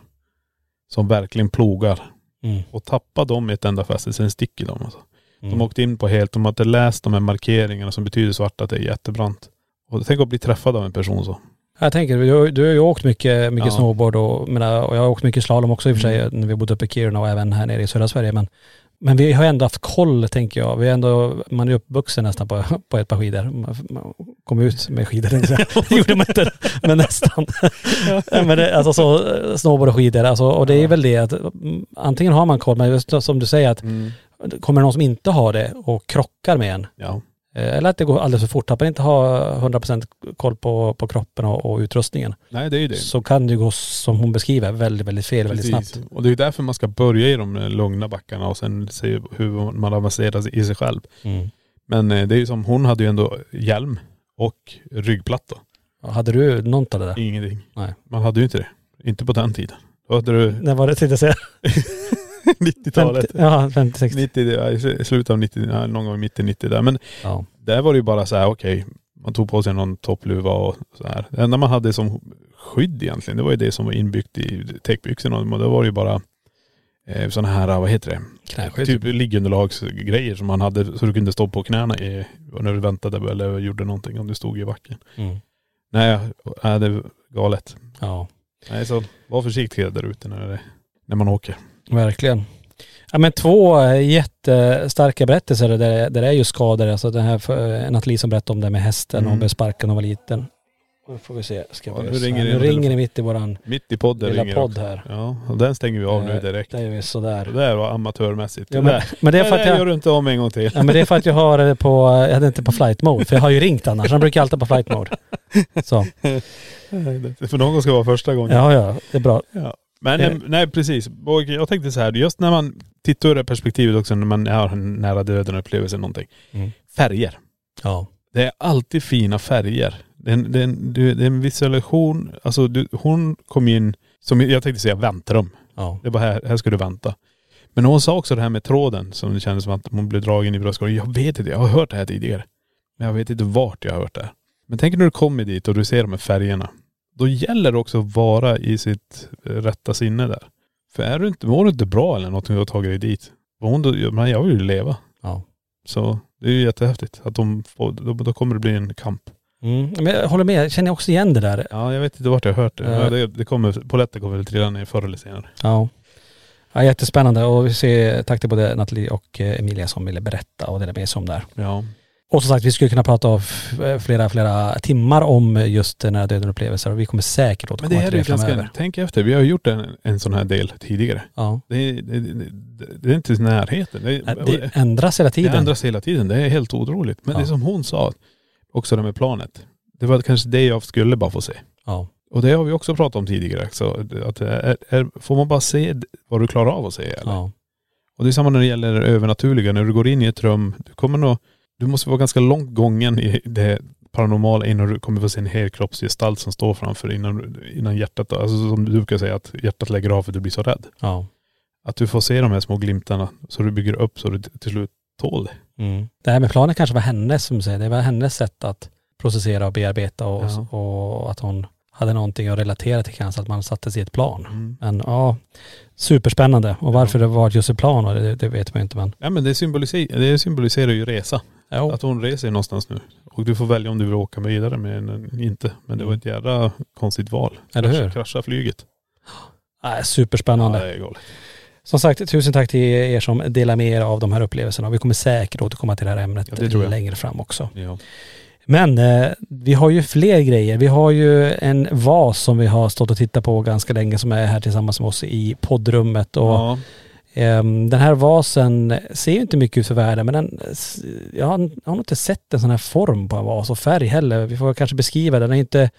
Som verkligen plogar. Mm. Och tappar dem i ett enda fäste, sen sticker de alltså. Mm. De åkte in på helt, de inte läst de här markeringarna som betyder svart att det är jättebrant. Och tänk att bli träffad av en person så. Jag tänker, du, du har ju åkt mycket, mycket Ja. snowboard och, menar, och jag har åkt mycket slalom också i och för sig när vi bodde uppe i Kiruna och även här nere i södra Sverige. Men, men vi har ändå haft koll tänker jag. Vi ändå, man är uppvuxen nästan på, på ett par skidor. Man, man kom ut med skidor. Det gjorde man inte, men nästan. men det, alltså så, snowboard och skidor, alltså, och det är väl det att mm, antingen har man koll, men just som du säger att kommer det någon som inte har det och krockar med en, Ja. Eh, eller att det går alldeles för fort, att man inte har 100% koll på, på kroppen och, och utrustningen Nej det är ju det. så kan det gå som hon beskriver väldigt, väldigt fel väldigt Precis. snabbt. Och det är därför man ska börja i de lugna backarna och sen se hur man avancerar i sig själv. Mm. Men eh, det är ju som, hon hade ju ändå hjälm och ryggplatta. Hade du något av det där? Ingenting. Nej. Man hade ju inte det. Inte på den tiden. Då hade du När var det tänkte jag säga? 90-talet. 50, ja, 50-60. 90, ja, i slutet av 90, ja, någon gång i mitten 90 där. Men Ja. där var det ju bara så här, okej, man tog på sig någon toppluva och så här. Det enda man hade som skydd egentligen, det var ju det som var inbyggt i täckbyxorna. Och då var det ju bara eh, sådana här, vad heter det? Knäskydd. Typ liggunderlagsgrejer som man hade så du kunde stå på knäna i, när du väntade eller gjorde någonting om du stod i backen. Mm. Nej, nej det är galet. Ja, Nej så var försiktig där ute när, det, när man åker. Verkligen. Ja men två eh, jättestarka berättelser där, där det är just skador. Alltså den här eh, Nathalie som berättade om det med hästen och Mm. blev sparkad när hon var liten. Nu får vi se. Ska Ja, vi nu ringer det nu en ringer det mitt i våran Mitt i podden lilla podd också. här. Ja, och den stänger vi av nu Eh, direkt. Det är ju sådär. Det där var amatörmässigt. Ja, det men, där, men det är för det att där gör jag, du inte om en gång till. ja, men det är för att jag har det på, jag hade inte på flight mode. För jag har ju ringt annars. Han brukar alltid på flight mode. Så, För någon gång ska vara första gången. ja ja, det är bra. Ja. Men Eh. eh, nej precis. Och jag tänkte så här, just när man tittar ur det perspektivet också när man har en nära döden upplevelse eller någonting. Mm. Färger. Ja. Det är alltid fina färger. Det är en, det är en, det är en visualisation, alltså du, hon kom in, som jag tänkte säga väntrum. Ja. Det var här, här ska du vänta. Men hon sa också det här med tråden som det kändes som att hon blev dragen i bröstkorgen. Jag vet inte, jag har hört det här tidigare. Men jag vet inte vart jag har hört det. här. Men tänk när du kommer dit och du ser de här färgerna. Då gäller det också att vara i sitt eh, rätta sinne där. För är du inte, mår du inte bra eller något och du har tagit dig dit. Var hon då, men jag vill ju leva. Ja. Så det är ju jättehäftigt att de får, då, då kommer det bli en kamp. Mm. Men jag håller med, jag känner också igen det där. Ja jag vet inte vart jag har hört det. Ja, det, det kommer, polletten kommer väl trilla ner förr eller senare. Ja. ja jättespännande och vi säger tack till både Nathalie och eh, Emilia som ville berätta och dela med sig om det här. Ja. Och som sagt, vi skulle kunna prata av eh, flera, flera timmar om just nära döden upplevelser och vi kommer säkert Men återkomma det till här det är framöver. ganska, tänk efter, vi har gjort en, en sån här del tidigare. Ja. Det är, det, det, det är inte närheten. Det, Det ändras hela det tiden. ändras hela tiden. Det är helt otroligt. Men Ja. det som hon sa, också det med planet. Det var kanske det jag skulle bara få se. Ja. Och det har vi också pratat om tidigare. Så att är, är, får man bara se vad du klarar av att se eller? Ja. Och det är samma när det gäller det övernaturliga. När du går in i ett rum, du kommer nog, du måste vara ganska långt gången i det paranormala innan du kommer få se en helkroppsgestalt som står framför innan, innan hjärtat, alltså som du brukar säga att hjärtat lägger av för att du blir så rädd. Ja. Att du får se de här små glimtarna så du bygger upp så du till slut tål det. Mm. Det här med planen kanske var hennes, som du säger, det var hennes sätt att processera och bearbeta och, Ja. och att hon hade någonting att relatera till kanske, att man satte sig i ett plan. Mm. Men ja, Superspännande. Och varför det var just ett plan, det, det vet man ju inte men. Ja men det symboliserar, det symboliserar ju resa. Jo. Att hon reser någonstans nu. Och du får välja om du vill åka vidare med den inte. Men det var ett jävla konstigt val. Eller hur? Krascha, flyget. Nej, superspännande. Ja, det är galet. Som sagt, tusen tack till er som delar med er av de här upplevelserna. Vi kommer säkert återkomma till det här ämnet Ja, det längre fram också. Ja. Men eh, vi har ju fler grejer. Vi har ju en vas som vi har stått och tittat på ganska länge som är här tillsammans med oss i poddrummet. Och ja. Ehm, den här vasen ser ju inte mycket ut för världen men den, jag har, jag har nog inte sett en sån här form på en vas och färg heller. Vi får kanske beskriva den. Den är inte,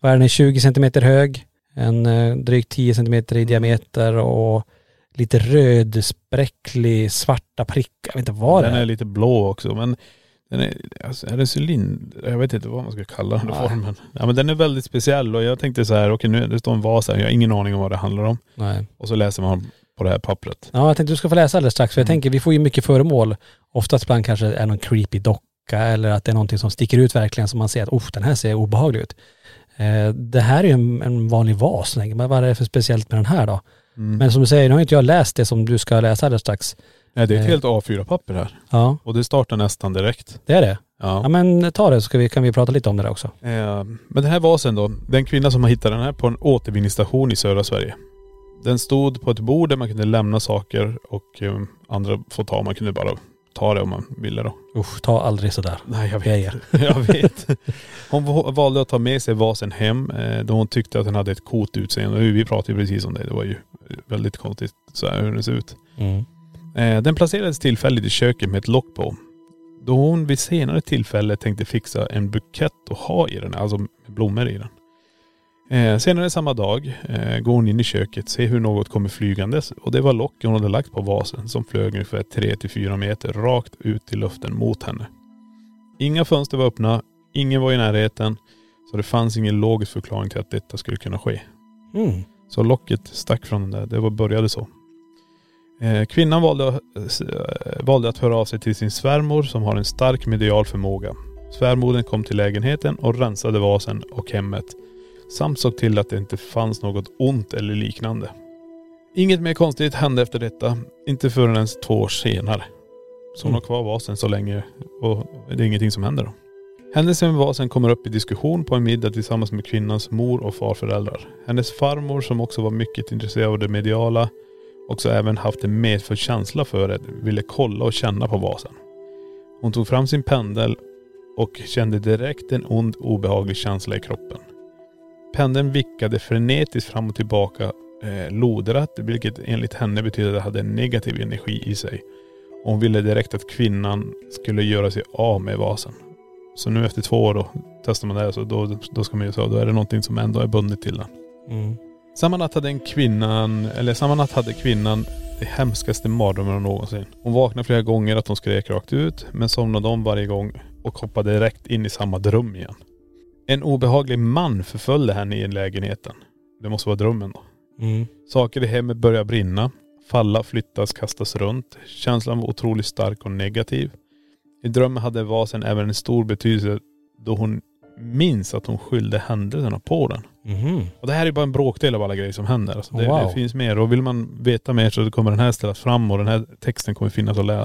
vad är den, 20 centimeter hög, en eh, drygt 10 centimeter i diameter och lite röd, spräcklig, svarta prickar. Jag vet inte vad Den det är är. lite blå också men den är, alltså, är det cylinder? Jag vet inte vad man ska kalla den Nej. formen. Ja men den är väldigt speciell och jag tänkte så här, okej nu det står en vas här, jag har ingen aning om vad det handlar om. Nej. Och så läser man på det här pappret. Ja, jag tänkte du ska få läsa alldeles strax för jag Mm. tänker vi får ju mycket föremål. Oftast ibland kanske är någon creepy docka eller att det är någonting som sticker ut verkligen som man ser att oh, den här ser obehaglig ut. Eh, det här är ju en, en vanlig vas, man. vad är det för speciellt med den här då? Mm. Men som du säger, nu har inte jag läst det som du ska läsa alldeles strax. Nej det är ett eh. helt A4-papper här. Ja, Och det startar nästan direkt. det är det. Ja. Ja men ta det så vi, kan vi prata lite om det där också. Eh, Men den här vasen då, den kvinna som har hittat den här på en återvinningsstation i södra Sverige. Den stod på ett bord där man kunde lämna saker och eh, andra får ta. Man kunde bara ta det om man ville då. Usch, ta aldrig sådär. Nej jag vet. Jag vet. Hon va- valde att ta med sig vasen hem eh, då hon tyckte att den hade ett coolt utseende. Och Vi pratade ju precis om det. Det var ju väldigt konstigt så här hur den ser ut. Mm. Eh, Den placerades tillfälligt i köket med ett lock på. Då hon vid senare tillfälle tänkte fixa en bukett att ha i den, alltså med blommor i den. Eh, senare samma dag eh, går hon in i köket, ser hur något kommer flygandes och det var locket hon hade lagt på vasen som flög ungefär 3-4 meter rakt ut i luften mot henne. Inga fönster var öppna, ingen var i närheten, så det fanns ingen logisk förklaring till att detta skulle kunna ske. Mm. Så locket stack från den där. Det var, började så. Eh, kvinnan valde, att- eh, valde att höra av sig till sin svärmor som har en stark medial förmåga. Svärmodern kom till lägenheten och rensade vasen och hemmet. Samt såg till att det inte fanns något ont eller liknande. Inget mer konstigt hände efter detta. Inte förrän ens två år senare. Så hon Mm. har kvar vasen så länge och det är ingenting som händer då. Händelsen med vasen kommer upp i diskussion på en middag tillsammans med kvinnans mor och farföräldrar. Hennes farmor som också var mycket intresserad av det mediala, också även haft en medfödd känsla för det, ville kolla och känna på vasen. Hon tog fram sin pendel och kände direkt en ond obehaglig känsla i kroppen. Pendeln vickade frenetiskt fram och tillbaka eh, lodrätt, vilket enligt henne betydde att det hade negativ energi i sig. Och hon ville direkt att kvinnan skulle göra sig av med vasen. Så nu efter två år då testar man det här så då, då ska man ju så, då är det någonting som ändå är bundet till den. Mm. Samma natt hade en kvinnan, eller samma natt hade kvinnan det hemskaste mardrömmen någonsin. Hon vaknade flera gånger att hon skrek rakt ut, men somnade om varje gång och hoppade direkt in i samma dröm igen. En obehaglig man förföljde henne i lägenheten. Det måste vara drömmen då. Mm. Saker i hemmet börjar brinna. Falla, flyttas, kastas runt. Känslan var otroligt stark och negativ. I drömmen hade vasen även en stor betydelse då hon minns att hon skyllde händelserna på den. Mhm. Och det här är bara en bråkdel av alla grejer som händer. Alltså det, Wow. det finns mer. Och vill man veta mer så kommer den här ställas fram och den här texten kommer finnas att läsa.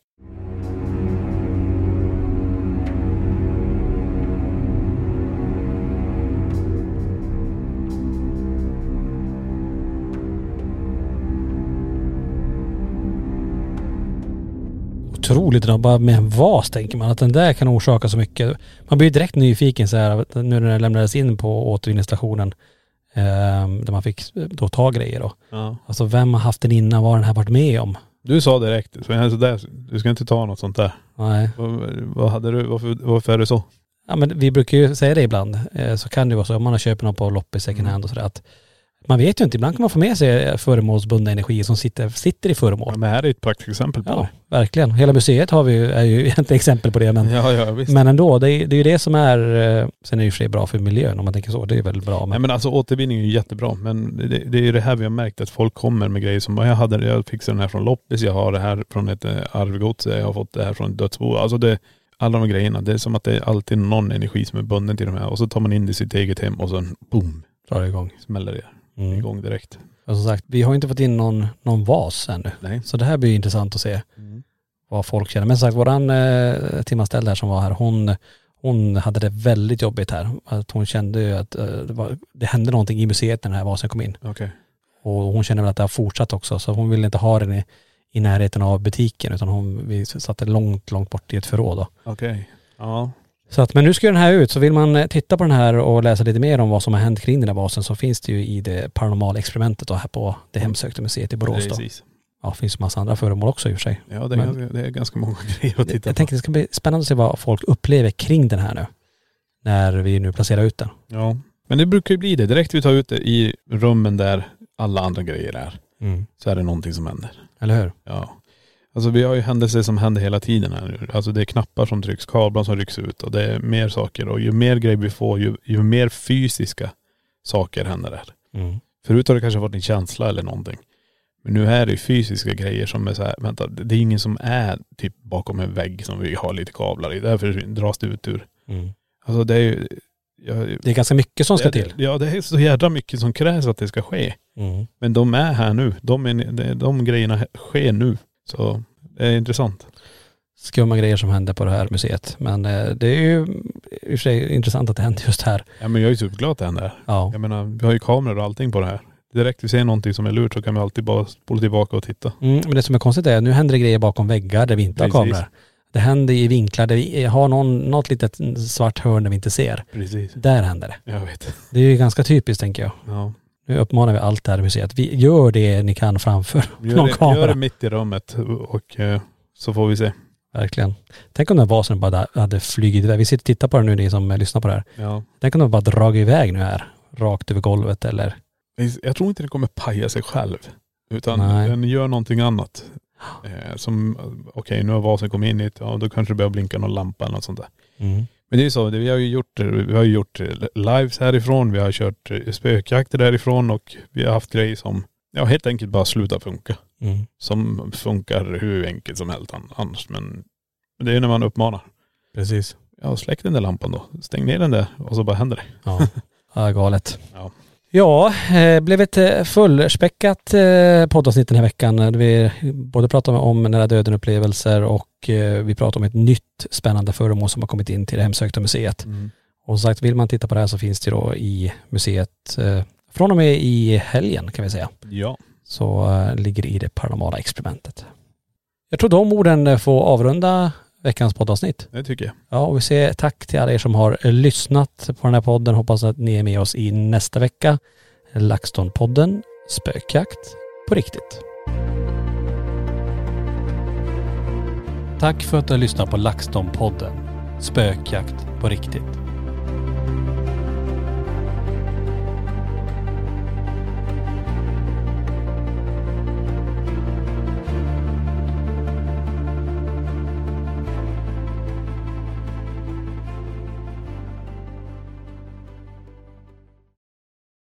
Otroligt idag, bara med en vas tänker man att den där kan orsaka så mycket. Man blir ju direkt nyfiken så här nu när den lämnades in på återvinningsstationen. Eh, där man fick då ta grejer då. Ja. Alltså vem har haft den innan? Vad har den här varit med om? Du sa direkt, så jag, så där, du ska inte ta något sånt där. Nej. Vad, vad hade du, varför, varför är det så? Ja men vi brukar ju säga det ibland. Eh, så kan det vara så om man har köpt något på loppis second hand och sådär att man vet ju inte, ibland kan man få med sig föremålsbundna energier som sitter, sitter i föremål. Ja, men här är ett praktexempel på Ja, verkligen. Hela museet har vi är ju egentligen exempel på det men, det. Ja, ja visst. men ändå, det är, det är ju det som är, eh, sen är det ju för sig bra för miljön om man tänker så, det är väldigt bra Nej men, men alltså återvinning är ju jättebra men det, det är ju det här vi har märkt att folk kommer med grejer som, jag hade jag fixade den här från loppis, jag har det här från ett eh, arvgods, jag har fått det här från ett dödsbo. Alltså det, alla de grejerna, det är som att det är alltid någon energi som är bunden till de här och så tar man in det i sitt eget hem och sen boom, drar det igång. smäller det Mm. igång direkt. Och som sagt, vi har inte fått in någon, någon vas ännu. Nej. Så det här blir ju intressant att se Mm. vad folk känner. Men som sagt, våran eh, timanställd här som var här, hon, hon hade det väldigt jobbigt här. Att hon kände ju att eh, det, var, det hände någonting i museet när den här vasen kom in. Okej. Och hon känner väl att det har fortsatt också. Så hon ville inte ha den i, i närheten av butiken utan hon, vi satte långt, långt bort i ett förråd då. Okej. Ja. Så att, men nu ska den här ut, så vill man eh, titta på den här och läsa lite mer om vad som har hänt kring den här basen så finns det ju i det paranormala experimentet då här på det hemsökta museet i Borås då. Precis. Ja, det finns massa andra föremål också i och för sig. Ja det är, Men- ganska, det är ganska många grejer att titta Jag på. tänker det ska bli spännande att se vad folk upplever kring den här nu. När vi nu placerar ut den. Ja. Men det brukar ju bli det. Direkt vi tar ut det i rummen där alla andra grejer är, så är det någonting som händer. Eller hur? Ja. Alltså vi har ju händelser som händer hela tiden här nu. Alltså det är knappar som trycks, kablar som rycks ut och det är mer saker. Och ju mer grejer vi får, ju, ju mer fysiska saker händer där. Mm. Förut har det kanske varit en känsla eller någonting. Men nu är det ju fysiska grejer som är så här, vänta, det är ingen som är typ bakom en vägg som vi har lite kablar i. Därför dras det ut ur. Mm. Alltså det är ju.. Jag, Det är ganska mycket som ska det- till. Ja det är så jädra mycket som krävs att det ska ske. Mm. Men de är här nu. De, är, de, de grejerna sker nu. Så det är intressant. Skumma grejer som händer på det här museet. Men eh, det är ju i och för sig intressant att det händer just här. Ja men jag är ju superglad att det händer. Ja. Jag menar, vi har ju kameror och allting på det här. Direkt vi ser någonting som är lurt så kan vi alltid bara spola tillbaka och titta. Mm, men det som är konstigt är, nu händer det grejer bakom väggar där vi inte har Precis. kameror. Det händer i vinklar där vi har någon, något litet svart hörn där vi inte ser. Precis. Där händer det. Jag vet. Det är ju ganska typiskt tänker jag. Ja. Nu uppmanar vi allt det här museet. Vi gör det ni kan framför Gör någon det, kamera. gör det mitt i rummet och eh, så får vi se. Verkligen. Tänk om den vasen bara hade flugit iväg. Vi sitter och tittar på den nu ni som lyssnar på det här. Ja. Tänk om den bara dragit iväg nu här. Rakt över golvet eller.. Jag tror inte det kommer paja sig själv. Utan Nej. den gör någonting annat. Eh, som, okej nu har vasen kommit in hit, ja då kanske det börjar blinka någon lampa eller något sånt där. Mm. Men det är ju så, det- vi har ju gjort, vi har ju gjort lives härifrån, vi har kört spökjakter därifrån och vi har haft grejer som, ja helt enkelt bara slutar funka. Mm. Som funkar hur enkelt som helst an- annars. Men det är när man uppmanar. Precis. Ja, släck den där lampan då. Stäng ner den där och så bara händer det. Ja, ja galet. Ja. Ja, eh, blev ett eh, fullspäckat eh, poddavsnitt den här veckan. Vi både pratade om nära döden upplevelser och vi pratade om ett nytt spännande föremål som har kommit in till det hemsökta museet. Och som sagt, vill man titta på det här så finns det då i museet från och med i helgen kan vi säga. Ja. Så ligger det i det paranormala experimentet. Jag tror de orden får avrunda veckans poddavsnitt. Det tycker jag. Ja, och vi säger tack till alla er som har lyssnat på den här podden. Hoppas att ni är med oss i nästa vecka. LaxTon-podden, spökjakt på riktigt. Tack för att du har lyssnat på LaxTon-podden, spökjakt på riktigt.